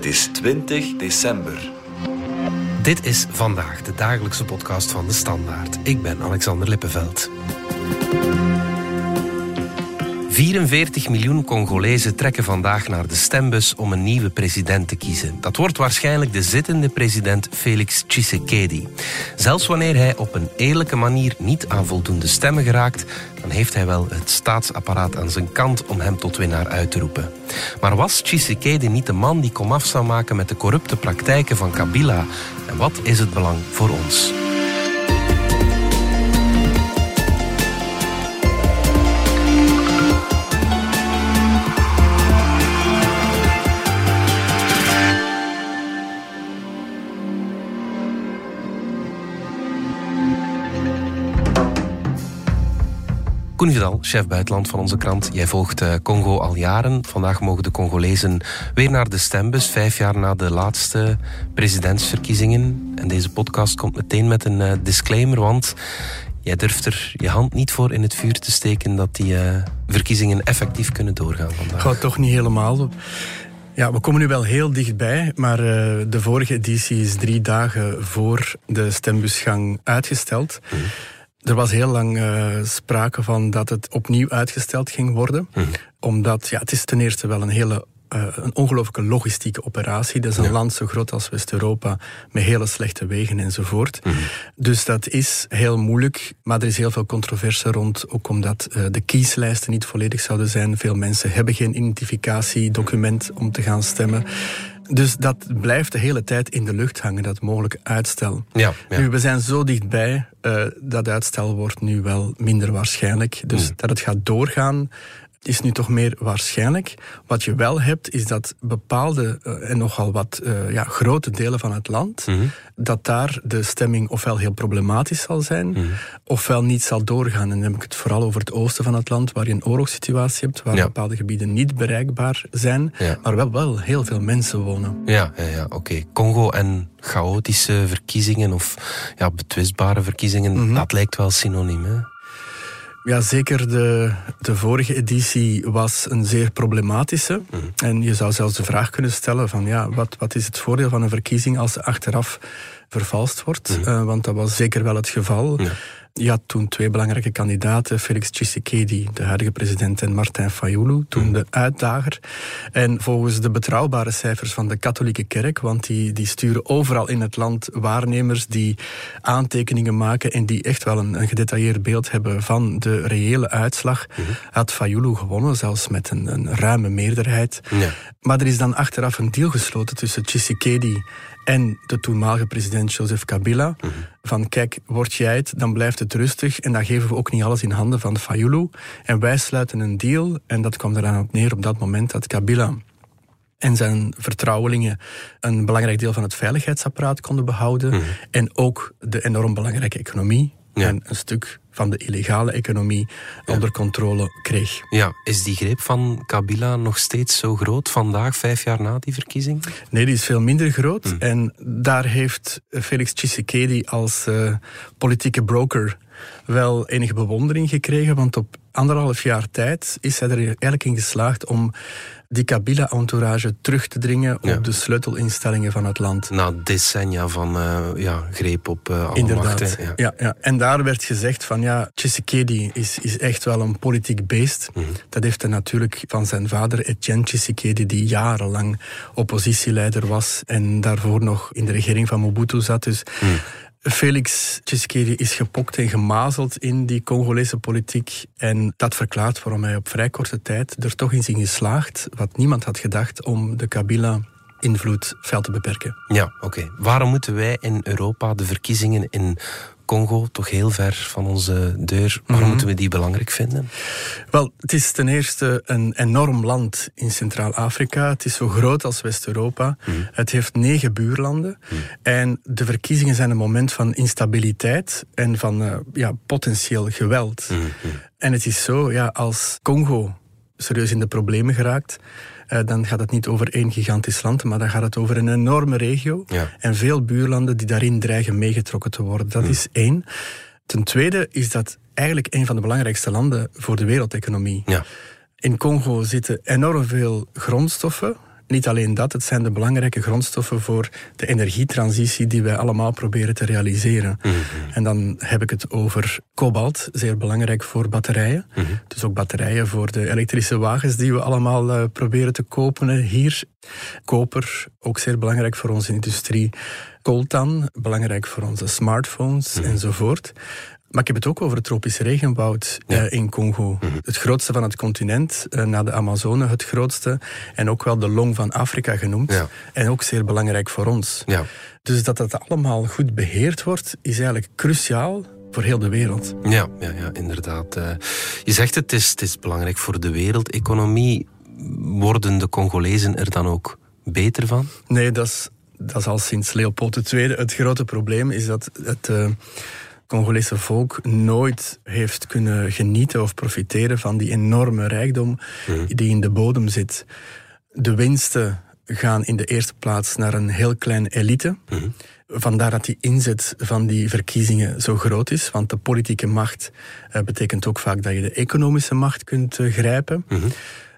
Het is 20 december. Dit is vandaag de dagelijkse podcast van de Standaard. Ik ben Alexander Lippenveld. 44 miljoen Congolezen trekken vandaag naar de stembus om een nieuwe president te kiezen. Dat wordt waarschijnlijk de zittende president Felix Tshisekedi. Zelfs wanneer hij op een eerlijke manier niet aan voldoende stemmen geraakt, dan heeft hij wel het staatsapparaat aan zijn kant om hem tot winnaar uit te roepen. Maar was Tshisekedi niet de man die komaf zou maken met de corrupte praktijken van Kabila? En wat is het belang voor ons? Koen Vidal, chef buitenland van onze krant. Jij volgt uh, Congo al jaren. Vandaag mogen de Congolezen weer naar de stembus, vijf jaar na de laatste presidentsverkiezingen. En deze podcast komt meteen met een uh, disclaimer, want jij durft er je hand niet voor in het vuur te steken dat die uh, verkiezingen effectief kunnen doorgaan vandaag. Gaat toch niet helemaal. Ja, we komen nu wel heel dichtbij, maar de vorige editie is drie dagen voor de stembusgang uitgesteld. Mm. Er was heel lang uh, sprake van dat het opnieuw uitgesteld ging worden. Mm. Omdat ja, het is ten eerste wel een hele uh, een ongelooflijke logistieke operatie. Dat is een ja. land zo groot als West-Europa, met hele slechte wegen enzovoort. Mm. Dus dat is heel moeilijk, maar er is heel veel controverse rond, ook omdat uh, de kieslijsten niet volledig zouden zijn. Veel mensen hebben geen identificatiedocument om te gaan stemmen. Dus dat blijft de hele tijd in de lucht hangen, dat mogelijk uitstel. Ja, ja. Nu, we zijn zo dichtbij, uh, dat uitstel wordt nu wel minder waarschijnlijk. Dus mm. dat het gaat doorgaan, is nu toch meer waarschijnlijk. Wat je wel hebt, is dat bepaalde uh, en nogal wat uh, ja, grote delen van het land, Mhm. mm -hmm. dat daar de stemming ofwel heel problematisch zal zijn, mm -hmm. ofwel niet zal doorgaan. En dan heb ik het vooral over het oosten van het land, waar je een oorlogssituatie hebt, waar ja. bepaalde gebieden niet bereikbaar zijn, ja. maar wel, wel heel veel mensen wonen. Ja, ja, ja oké. Okay. Congo en chaotische verkiezingen of ja, betwistbare verkiezingen, Mhm. mm -hmm. dat lijkt wel synoniem, hè? Ja, zeker de, de vorige editie was een zeer problematische. Mhm. Mm. En je zou zelfs de vraag kunnen stellen van ja, wat, wat is het voordeel van een verkiezing als ze achteraf vervalst wordt? Mhm. Mm. Uh, want dat was zeker wel het geval. Ja. Je had toen twee belangrijke kandidaten, Felix Tshisekedi, de huidige president, en Martin Fayulu, toen Mhm. de uitdager. En volgens de betrouwbare cijfers van de katholieke kerk, want die, die sturen overal in het land waarnemers die aantekeningen maken en die echt wel een, een gedetailleerd beeld hebben van de reële uitslag, Mhm. had Fayulu gewonnen, zelfs met een, een ruime meerderheid. Ja. Maar er is dan achteraf een deal gesloten tussen Tshisekedi en de toenmalige president Joseph Kabila. Mhm. Van kijk, word jij het, dan blijft het rustig en dan geven we ook niet alles in handen van Fayulu. En wij sluiten een deal en dat kwam eraan op neer op dat moment dat Kabila en zijn vertrouwelingen een belangrijk deel van het veiligheidsapparaat konden behouden. Mhm. En ook de enorm belangrijke economie Ja. en een stuk van de illegale economie Ja. onder controle kreeg. Ja, is die greep van Kabila nog steeds zo groot vandaag, vijf jaar na die verkiezing? Nee, die is veel minder groot. Mm. En daar heeft Felix Tshisekedi als uh, politieke broker wel enige bewondering gekregen. Want op anderhalf jaar tijd is hij er eigenlijk in geslaagd om die Kabila-entourage terug te dringen Ja. op de sleutelinstellingen van het land. Na decennia van uh, ja, greep op uh, alle Inderdaad. machten. Ja. Ja, ja. En daar werd gezegd van ja, Tshisekedi is, is echt wel een politiek beest. Mhm. Dat heeft hij natuurlijk van zijn vader Etienne Tshisekedi, die jarenlang oppositieleider was en daarvoor nog in de regering van Mobutu zat. Dus Mhm. Felix Tshisekedi is gepokt en gemazeld in die Congolese politiek. En dat verklaart waarom hij op vrij korte tijd er toch in is geslaagd, wat niemand had gedacht, om de Kabila invloed fel te beperken. Ja, oké. Waarom moeten wij in Europa de verkiezingen in Congo, toch heel ver van onze deur, waarom Mhm. moeten we die belangrijk vinden? Wel, het is ten eerste een enorm land in Centraal-Afrika. Het is zo groot als West-Europa. Mm. Het heeft negen buurlanden. Mm. En de verkiezingen zijn een moment van instabiliteit en van uh, ja, potentieel geweld. En het is zo, ja, als Congo serieus in de problemen geraakt, dan gaat het niet over één gigantisch land, maar dan gaat het over een enorme regio ja. en veel buurlanden die daarin dreigen meegetrokken te worden. Dat Mm. is één. Ten tweede is dat eigenlijk een van de belangrijkste landen voor de wereldeconomie. Ja. In Congo zitten enorm veel grondstoffen niet alleen dat, het zijn de belangrijke grondstoffen voor de energietransitie die wij allemaal proberen te realiseren. Mhm. En dan heb ik het over kobalt, zeer belangrijk voor batterijen. Mhm. Dus ook batterijen voor de elektrische wagens die we allemaal uh, proberen te kopen hier. Koper, ook zeer belangrijk voor onze industrie. Coltan, belangrijk voor onze smartphones mhm. enzovoort. Maar ik heb het ook over het tropische regenwoud eh, in Congo. Mhm. Het grootste van het continent, uh, na de Amazone het grootste. En ook wel de long van Afrika genoemd. En ook zeer belangrijk voor ons. Ja. Dus dat dat allemaal goed beheerd wordt, is eigenlijk cruciaal voor heel de wereld. Ja, ja, ja inderdaad. Uh, je zegt het, is, het is belangrijk voor de wereldeconomie. Worden de Congolezen er dan ook beter van? Nee, dat is, dat is al sinds Leopold II het grote probleem. Is dat het Congolese volk nooit heeft kunnen genieten of profiteren van die enorme rijkdom mhm. die in de bodem zit. De winsten gaan in de eerste plaats naar een heel klein elite. Mhm. Vandaar dat die inzet van die verkiezingen zo groot is. Want de politieke macht uh, betekent ook vaak dat je de economische macht kunt uh, grijpen. Mhm.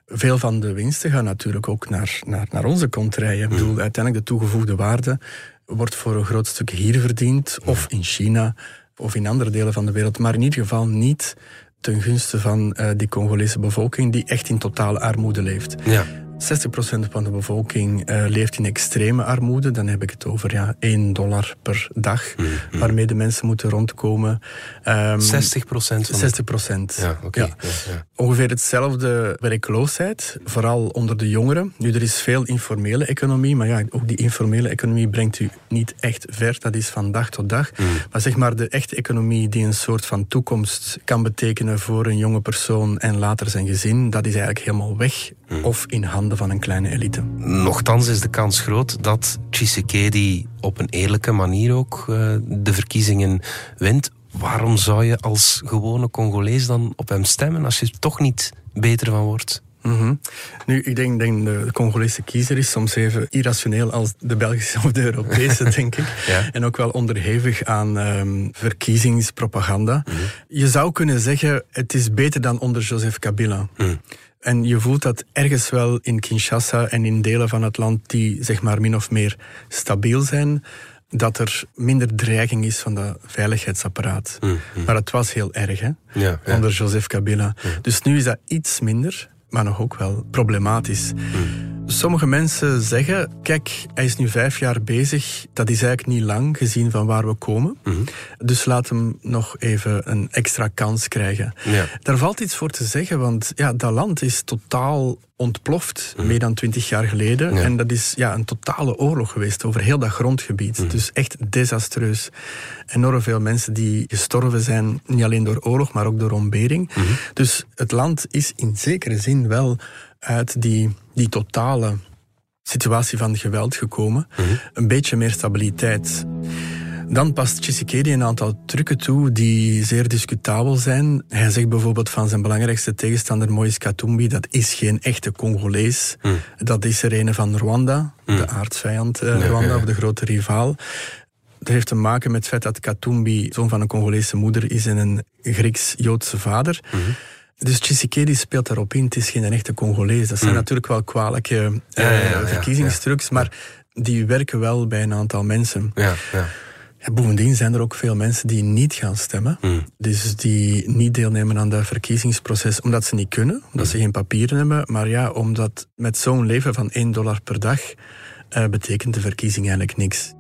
Veel van de winsten gaan natuurlijk ook naar, naar, naar onze kontrijen. Ik bedoel, uiteindelijk de toegevoegde waarde wordt voor een groot stuk hier verdiend. Of in China, of in andere delen van de wereld, maar in ieder geval niet ten gunste van uh, die Congolese bevolking die echt in totale armoede leeft. Ja. 60% van de bevolking uh, leeft in extreme armoede. Dan heb ik het over ja, 1 dollar per dag, mm, mm. waarmee de mensen moeten rondkomen. Um, 60 procent? 60 procent. Ja, oké. Ja. Ja, Ongeveer hetzelfde werkloosheid, vooral onder de jongeren. Nu, er is veel informele economie, maar ja, ook die informele economie brengt u niet echt ver. Dat is van dag tot dag. Mm. Maar zeg maar, de echte economie die een soort van toekomst kan betekenen voor een jonge persoon en later zijn gezin, dat is eigenlijk helemaal weg mm. of in handen van een kleine elite. Nochtans is de kans groot dat Tshisekedi op een eerlijke manier ook uh, de verkiezingen wint. Waarom zou je als gewone Congolees dan op hem stemmen als je er toch niet beter van wordt? Mm -hmm. Nu, ik denk, denk de Congolese kiezer is soms even irrationeel als de Belgische of de Europese, denk ik. Ja. En ook wel onderhevig aan um, verkiezingspropaganda. Mm -hmm. Je zou kunnen zeggen, het is beter dan onder Joseph Kabila. Mm. En je voelt dat ergens wel in Kinshasa en in delen van het land die zeg maar min of meer stabiel zijn, dat er minder dreiging is van dat veiligheidsapparaat. Mm, mm. Maar het was heel erg, hè? Ja, Onder Joseph Kabila. Dus nu is dat iets minder, maar nog ook wel problematisch. Mm. Sommige mensen zeggen, kijk, hij is nu vijf jaar bezig. Dat is eigenlijk niet lang gezien van waar we komen. Mhm. Dus laat hem nog even een extra kans krijgen. Ja. Daar valt iets voor te zeggen, want ja, dat land is totaal ontploft, mm meer dan twintig jaar geleden. En dat is ja, een totale oorlog geweest over heel dat grondgebied. Mhm. Dus echt desastreus. Enorm veel mensen die gestorven zijn, niet alleen door oorlog, maar ook door ontbering. Mhm. Dus het land is in zekere zin wel uit die, die totale situatie van geweld gekomen. Mhm. Een beetje meer stabiliteit. Dan past Tshisekedi een aantal trucken toe die zeer discutabel zijn. Hij zegt bijvoorbeeld van zijn belangrijkste tegenstander Moïse Katumbi, dat is geen echte Congolees. Mhm. Dat is er een van Rwanda, de mhm. aardsvijand uh, Rwanda, of de grote rivaal. Dat heeft te maken met het feit dat Katumbi zoon van een Congolese moeder is en een Grieks-Joodse vader. Dus Tshisekedi speelt daarop in. Het is geen echte Congolees. Dat zijn mm. natuurlijk wel kwalijke uh, verkiezingstrucs, maar die werken wel bij een aantal mensen. Ja, bovendien zijn er ook veel mensen die niet gaan stemmen. Mm. Dus die niet deelnemen aan dat verkiezingsproces omdat ze niet kunnen, omdat ze mm. geen papieren hebben. Maar ja, omdat met zo'n leven van 1 dollar per dag uh, betekent de verkiezing eigenlijk niks.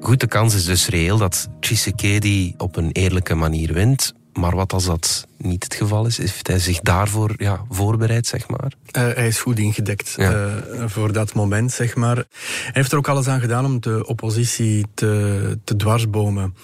Goed, de kans is dus reëel dat Tshisekedi op een eerlijke manier wint. Maar wat als dat niet het geval is? Heeft hij zich daarvoor ja, voorbereid, zeg maar? Uh, hij is goed ingedekt uh, voor dat moment, zeg maar. Hij heeft er ook alles aan gedaan om de oppositie te, te dwarsbomen.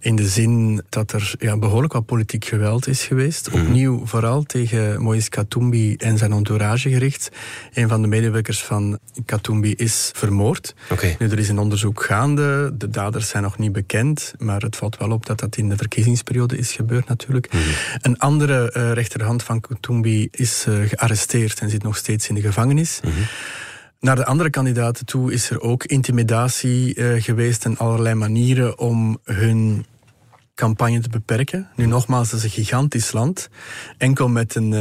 In de zin dat er ja, behoorlijk wat politiek geweld is geweest. Mhm. Opnieuw vooral tegen Moïse Katumbi en zijn entourage gericht. Een van de medewerkers van Katumbi is vermoord. Okay. Nu, er is een onderzoek gaande. De daders zijn nog niet bekend. Maar het valt wel op dat dat in de verkiezingsperiode is gebeurd, natuurlijk. Mm Een andere uh, rechterhand van Katumbi is uh, gearresteerd en zit nog steeds in de gevangenis. Mm Naar de andere kandidaten toe is er ook intimidatie uh, geweest en allerlei manieren om hun campagne te beperken. Nu nogmaals, dat is een gigantisch land. Enkel met een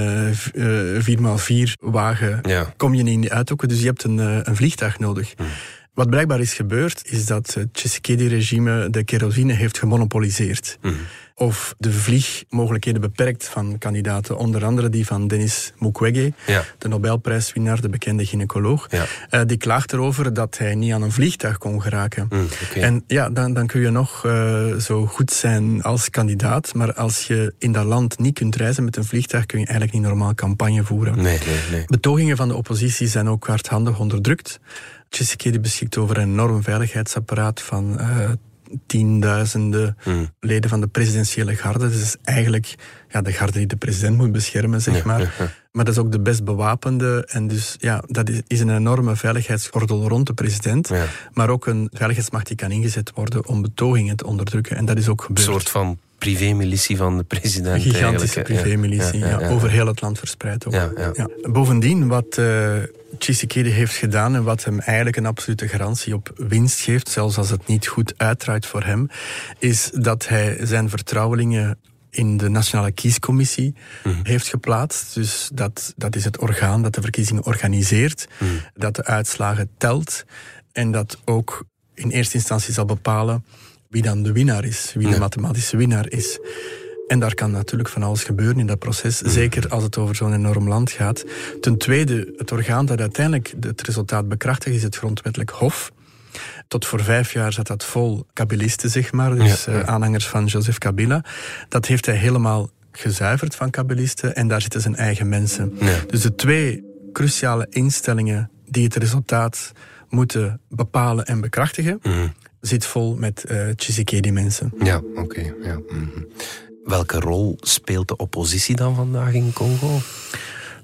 uh, 4x4 wagen kom je niet in die uithoeken, dus je hebt een, een vliegtuig nodig. Hmm. Wat blijkbaar is gebeurd, is dat het Tshisekedi-regime de kerosine heeft gemonopoliseerd. Hmm of de vliegmogelijkheden beperkt van kandidaten, onder andere die van Denis Mukwege, de Nobelprijswinnaar, de bekende gynaecoloog. Ja. Uh, die klaagt erover dat hij niet aan een vliegtuig kon geraken. Mm, en ja, dan, dan kun je nog uh, zo goed zijn als kandidaat, maar als je in dat land niet kunt reizen met een vliegtuig, kun je eigenlijk niet normaal campagne voeren. Nee, nee, nee. Betogingen van de oppositie zijn ook hardhandig onderdrukt. Tshisekedi beschikt over een enorm veiligheidsapparaat van uh, tienduizenden hmm. leden van de presidentiële garde. Dus is eigenlijk ja, de garde die de president moet beschermen, zeg maar. Maar dat is ook de best bewapende. En dus ja, dat is, een enorme veiligheidsgordel rond de president. Maar ook een veiligheidsmacht die kan ingezet worden om betogingen te onderdrukken. En dat is ook gebeurd. Een soort van privémilitie van de president. Een gigantische privémilitie, ja, over heel het land verspreid ook. Bovendien, wat uh, Tshisekedi heeft gedaan en wat hem eigenlijk een absolute garantie op winst geeft, zelfs als het niet goed uitdraait voor hem, is dat hij zijn vertrouwelingen in de Nationale Kiescommissie mhm. heeft geplaatst. Dus dat, dat is het orgaan dat de verkiezingen organiseert, mhm. dat de uitslagen telt en dat ook in eerste instantie zal bepalen wie dan de winnaar is, wie de mathematische winnaar is. En daar kan natuurlijk van alles gebeuren in dat proces, zeker als het over zo'n enorm land gaat. Ten tweede, het orgaan dat uiteindelijk het resultaat bekrachtigt is het grondwettelijk hof. Tot voor vijf jaar zat dat vol Kabilisten, zeg maar, dus eh, aanhangers van Joseph Kabila. Dat heeft hij helemaal gezuiverd van Kabilisten en daar zitten zijn eigen mensen. Dus de twee cruciale instellingen die het resultaat moeten bepalen en bekrachtigen, mhm. zit vol met uh, Tshisekedi-mensen. Ja, oké. ja. Mhm. Welke rol speelt de oppositie dan vandaag in Congo?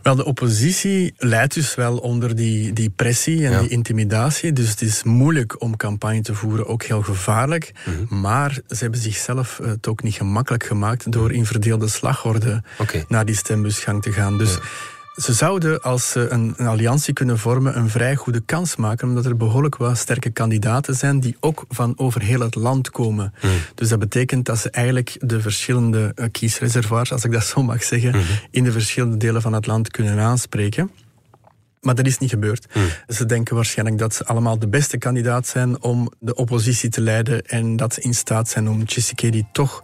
Wel, de oppositie leidt dus wel onder die, die pressie en die intimidatie. Dus het is moeilijk om campagne te voeren, ook heel gevaarlijk. Mhm. Maar ze hebben zichzelf het ook niet gemakkelijk gemaakt door in verdeelde slagorde naar die stembusgang te gaan. Dus ze zouden, als ze een, een, alliantie kunnen vormen, een vrij goede kans maken, omdat er behoorlijk wat sterke kandidaten zijn die ook van over heel het land komen. Hmm. Dus dat betekent dat ze eigenlijk de verschillende uh, kiesreservoirs, als ik dat zo mag zeggen, hmm. in de verschillende delen van het land kunnen aanspreken. Maar dat is niet gebeurd. Hmm. Ze denken waarschijnlijk dat ze allemaal de beste kandidaat zijn om de oppositie te leiden en dat ze in staat zijn om Tshisekedi toch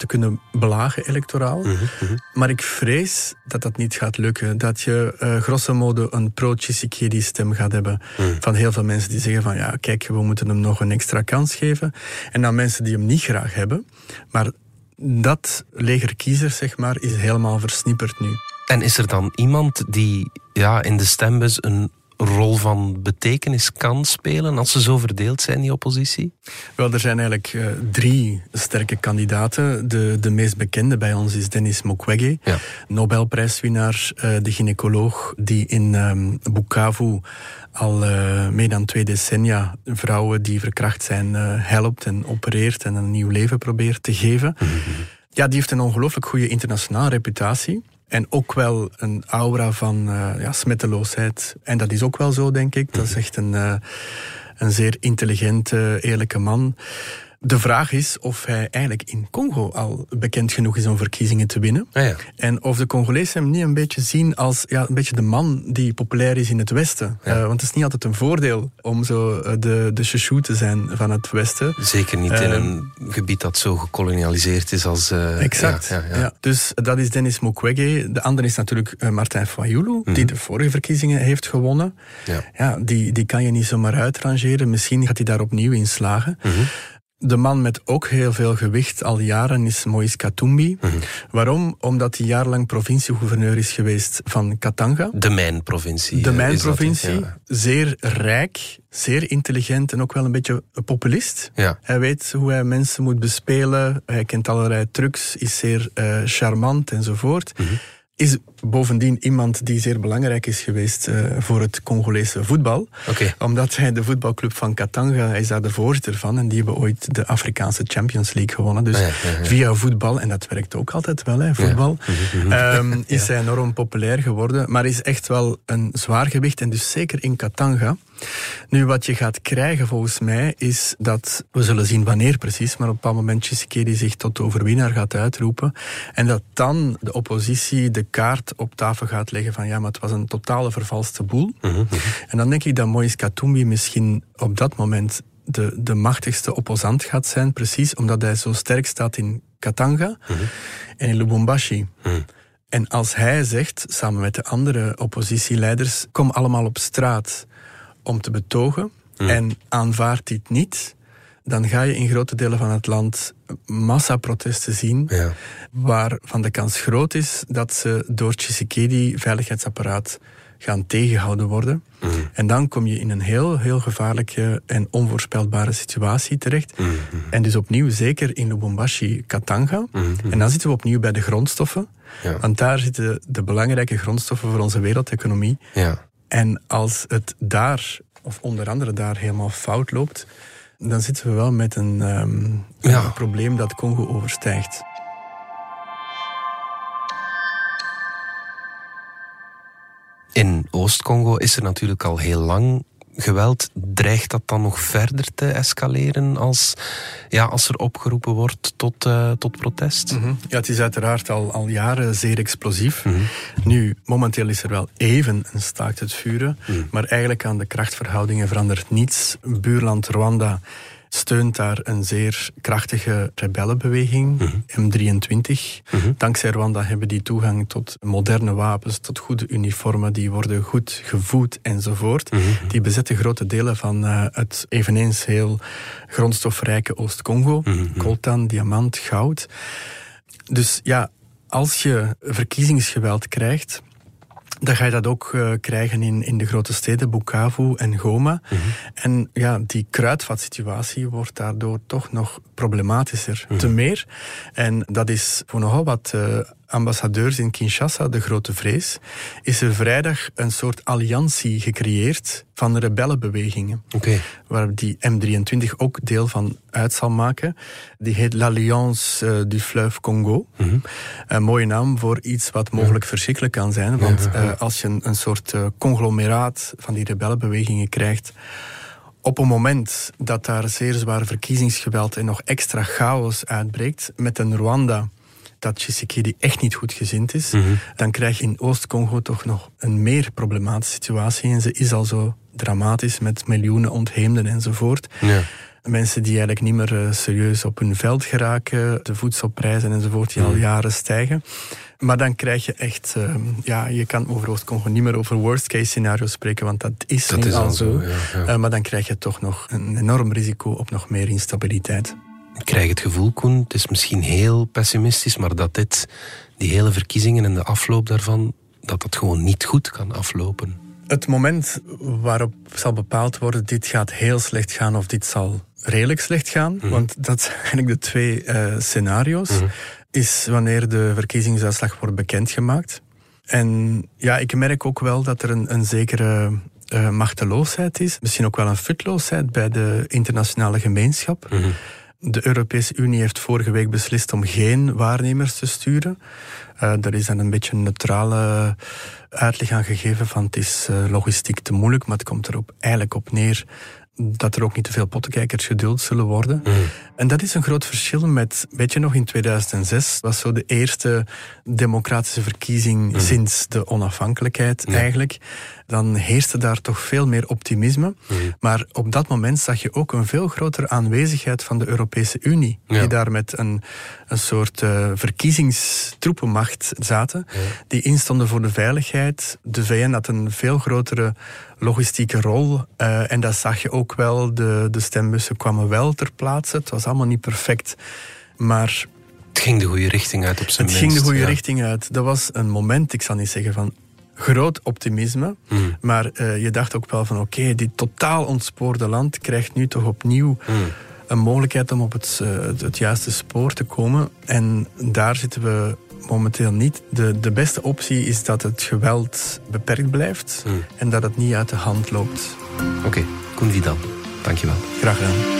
te kunnen belagen electoraal. Mhm, mhm. Maar ik vrees dat dat niet gaat lukken. Dat je uh, grosso modo een pro-Tshisekedi stem gaat hebben mhm. van heel veel mensen die zeggen van ja, kijk, we moeten hem nog een extra kans geven. En dan mensen die hem niet graag hebben. Maar dat leger kiezers, zeg maar, is helemaal versnipperd nu. En is er dan iemand die ja, in de stembus een rol van betekenis kan spelen als ze zo verdeeld zijn, die oppositie? Wel, er zijn eigenlijk uh, drie sterke kandidaten. De, de meest bekende bij ons is Denis Mukwege, ja. Nobelprijswinnaar, uh, de gynaecoloog die in um, Bukavu al uh, meer dan twee decennia vrouwen die verkracht zijn helpt en opereert en een nieuw leven probeert te geven. Mhm. Ja, die heeft een ongelooflijk goede internationale reputatie. En ook wel een aura van uh, ja, smetteloosheid. En dat is ook wel zo, denk ik. Dat is echt een, uh, een zeer intelligente, eerlijke man. De vraag is of hij eigenlijk in Congo al bekend genoeg is om verkiezingen te winnen. Ah, ja. En of de Congolezen hem niet een beetje zien als ja, een beetje de man die populair is in het Westen. Ja. Uh, want het is niet altijd een voordeel om zo eh, de, de chouchou te zijn van het Westen. Zeker niet in een ehm, gebied dat zo gekolonialiseerd is als... Uh, exact. Ja, ja, Dus dat is Denis Mukwege. De andere is natuurlijk Martin Fayulu, die mhm. de vorige verkiezingen heeft gewonnen. Ja. die, die kan je niet zomaar uitrangeren. Misschien gaat hij daar opnieuw in slagen. Mm de man met ook heel veel gewicht al jaren is Moïse Katumbi. Mhm. Waarom? Omdat hij jarenlang provinciegouverneur is geweest van Katanga. De mijnprovincie. De mijnprovincie. Zeer rijk, zeer intelligent en ook wel een beetje een populist. Ja. Hij weet hoe hij mensen moet bespelen. Hij kent allerlei trucs, is zeer uh, charmant enzovoort. Mm Is bovendien iemand die zeer belangrijk is geweest uh, voor het Congolese voetbal. Okay. Omdat hij de voetbalclub van Katanga, hij is daar de voorzitter van. En die hebben ooit de Afrikaanse Champions League gewonnen. Dus Ah, ja, ja, ja. via voetbal, en dat werkt ook altijd wel, hè, voetbal, Mhm, ehm, is hij enorm populair geworden. Maar is echt wel een zwaar gewicht. En dus zeker in Katanga. Nu, wat je gaat krijgen volgens mij, is dat, we zullen zien wanneer precies, maar op een bepaald moment Tshisekedi zich tot de overwinnaar gaat uitroepen. En dat dan de oppositie de kaart op tafel gaat leggen van ja, maar het was een totale vervalste boel. Mhm, En dan denk ik dat Moïse Katumbi misschien op dat moment de, de machtigste opposant gaat zijn, precies omdat hij zo sterk staat in Katanga en in Lubumbashi. En als hij zegt, samen met de andere oppositieleiders, kom allemaal op straat om te betogen en aanvaard dit niet, dan ga je in grote delen van het land massaprotesten zien, Ja. waarvan de kans groot is dat ze door Tshisekedi veiligheidsapparaat gaan tegengehouden worden. En dan kom je in een heel, heel gevaarlijke en onvoorspelbare situatie terecht. En dus opnieuw, zeker in Lubumbashi, Katanga. En dan zitten we opnieuw bij de grondstoffen. Ja. Want daar zitten de belangrijke grondstoffen voor onze wereldeconomie. Ja. En als het daar, of onder andere daar, helemaal fout loopt, dan zitten we wel met een, ehm, Ja. een probleem dat Congo overstijgt. In Oost-Congo is er natuurlijk al heel lang geweld. Dreigt dat dan nog verder te escaleren als, ja, als er opgeroepen wordt tot, eh, tot protest? Mhm. Ja, het is uiteraard al, al jaren zeer explosief. Nu, momenteel is er wel even een staakt het vuren, maar eigenlijk aan de krachtverhoudingen verandert niets. Buurland Rwanda steunt daar een zeer krachtige rebellenbeweging, M23. Dankzij Rwanda hebben die toegang tot moderne wapens, tot goede uniformen, die worden goed gevoed enzovoort. Die bezetten grote delen van eh, het eveneens heel grondstofrijke Oost-Congo. Coltan, diamant, goud. Dus ja, als je verkiezingsgeweld krijgt, dan ga je dat ook eh, krijgen in, in de grote steden, Bukavu en Goma. En ja, die kruidvatsituatie wordt daardoor toch nog problematischer. Te meer. En dat is voor nogal wat eh, ambassadeurs in Kinshasa de grote vrees. Is er vrijdag een soort alliantie gecreëerd van rebellenbewegingen. Waar die M23 ook deel van uit zal maken. Die heet l'Alliance eh, du Fleuve Congo. Een mooie naam voor iets wat mogelijk verschrikkelijk kan zijn. Want eh, als je een, een soort eh, conglomeraat van die rebellenbewegingen krijgt. Op een moment dat daar zeer zwaar verkiezingsgeweld en nog extra chaos uitbreekt. Met een Rwanda dat Tshisekedi echt niet goed gezind is. Dan krijg je in Oost-Congo toch nog een meer problematische situatie. En ze is al zo dramatisch met miljoenen ontheemden enzovoort. Ja. Mensen die eigenlijk niet meer eh, serieus op hun veld geraken, de voedselprijzen enzovoort, die al jaren stijgen. Maar dan krijg je echt, eh, ja, je kan over Oost-Congo niet meer over worst-case scenario's spreken, want dat is Dat nu is al zo. zo, ja, ja. Eh, maar dan krijg je toch nog een enorm risico op nog meer instabiliteit. Ik krijg het gevoel, Koen, het is misschien heel pessimistisch, maar dat dit, die hele verkiezingen en de afloop daarvan, dat dat gewoon niet goed kan aflopen. Het moment waarop zal bepaald worden, dit gaat heel slecht gaan of dit zal redelijk slecht gaan, want dat zijn eigenlijk de twee eh, scenario's, is wanneer de verkiezingsuitslag wordt bekendgemaakt. En ja, ik merk ook wel dat er een, een zekere eh, machteloosheid is, misschien ook wel een futloosheid bij de internationale gemeenschap. De Europese Unie heeft vorige week beslist om geen waarnemers te sturen. Eh daar is dan een beetje een neutrale uitleg aan gegeven van het is eh, logistiek te moeilijk, maar het komt erop eigenlijk op neer dat er ook niet te veel pottenkijkers geduld zullen worden. En dat is een groot verschil met, weet je nog, in 2006 was zo de eerste democratische verkiezing sinds de onafhankelijkheid eigenlijk. Dan heerste daar toch veel meer optimisme. Maar op dat moment zag je ook een veel grotere aanwezigheid van de Europese Unie. Ja. Die daar met een, een soort eh, verkiezingstroepenmacht zaten. Die instonden voor de veiligheid. De VN had een veel grotere logistieke rol. eh, en dat zag je ook wel. De, de stembussen kwamen wel ter plaatse. Het was allemaal niet perfect. Maar Het ging de goede richting uit op zijn het minst. ging de goede ja. richting uit. Dat was een moment, ik zal niet zeggen van groot optimisme. Mm. Maar eh, je dacht ook wel van oké, dit totaal ontspoorde land krijgt nu toch opnieuw Mm. een mogelijkheid om op het, eh, het, het juiste spoor te komen. En daar zitten we momenteel niet. De, de beste optie is dat het geweld beperkt blijft Hmm. en dat het niet uit de hand loopt. Oké, Koen Vidal, dankjewel. Graag gedaan.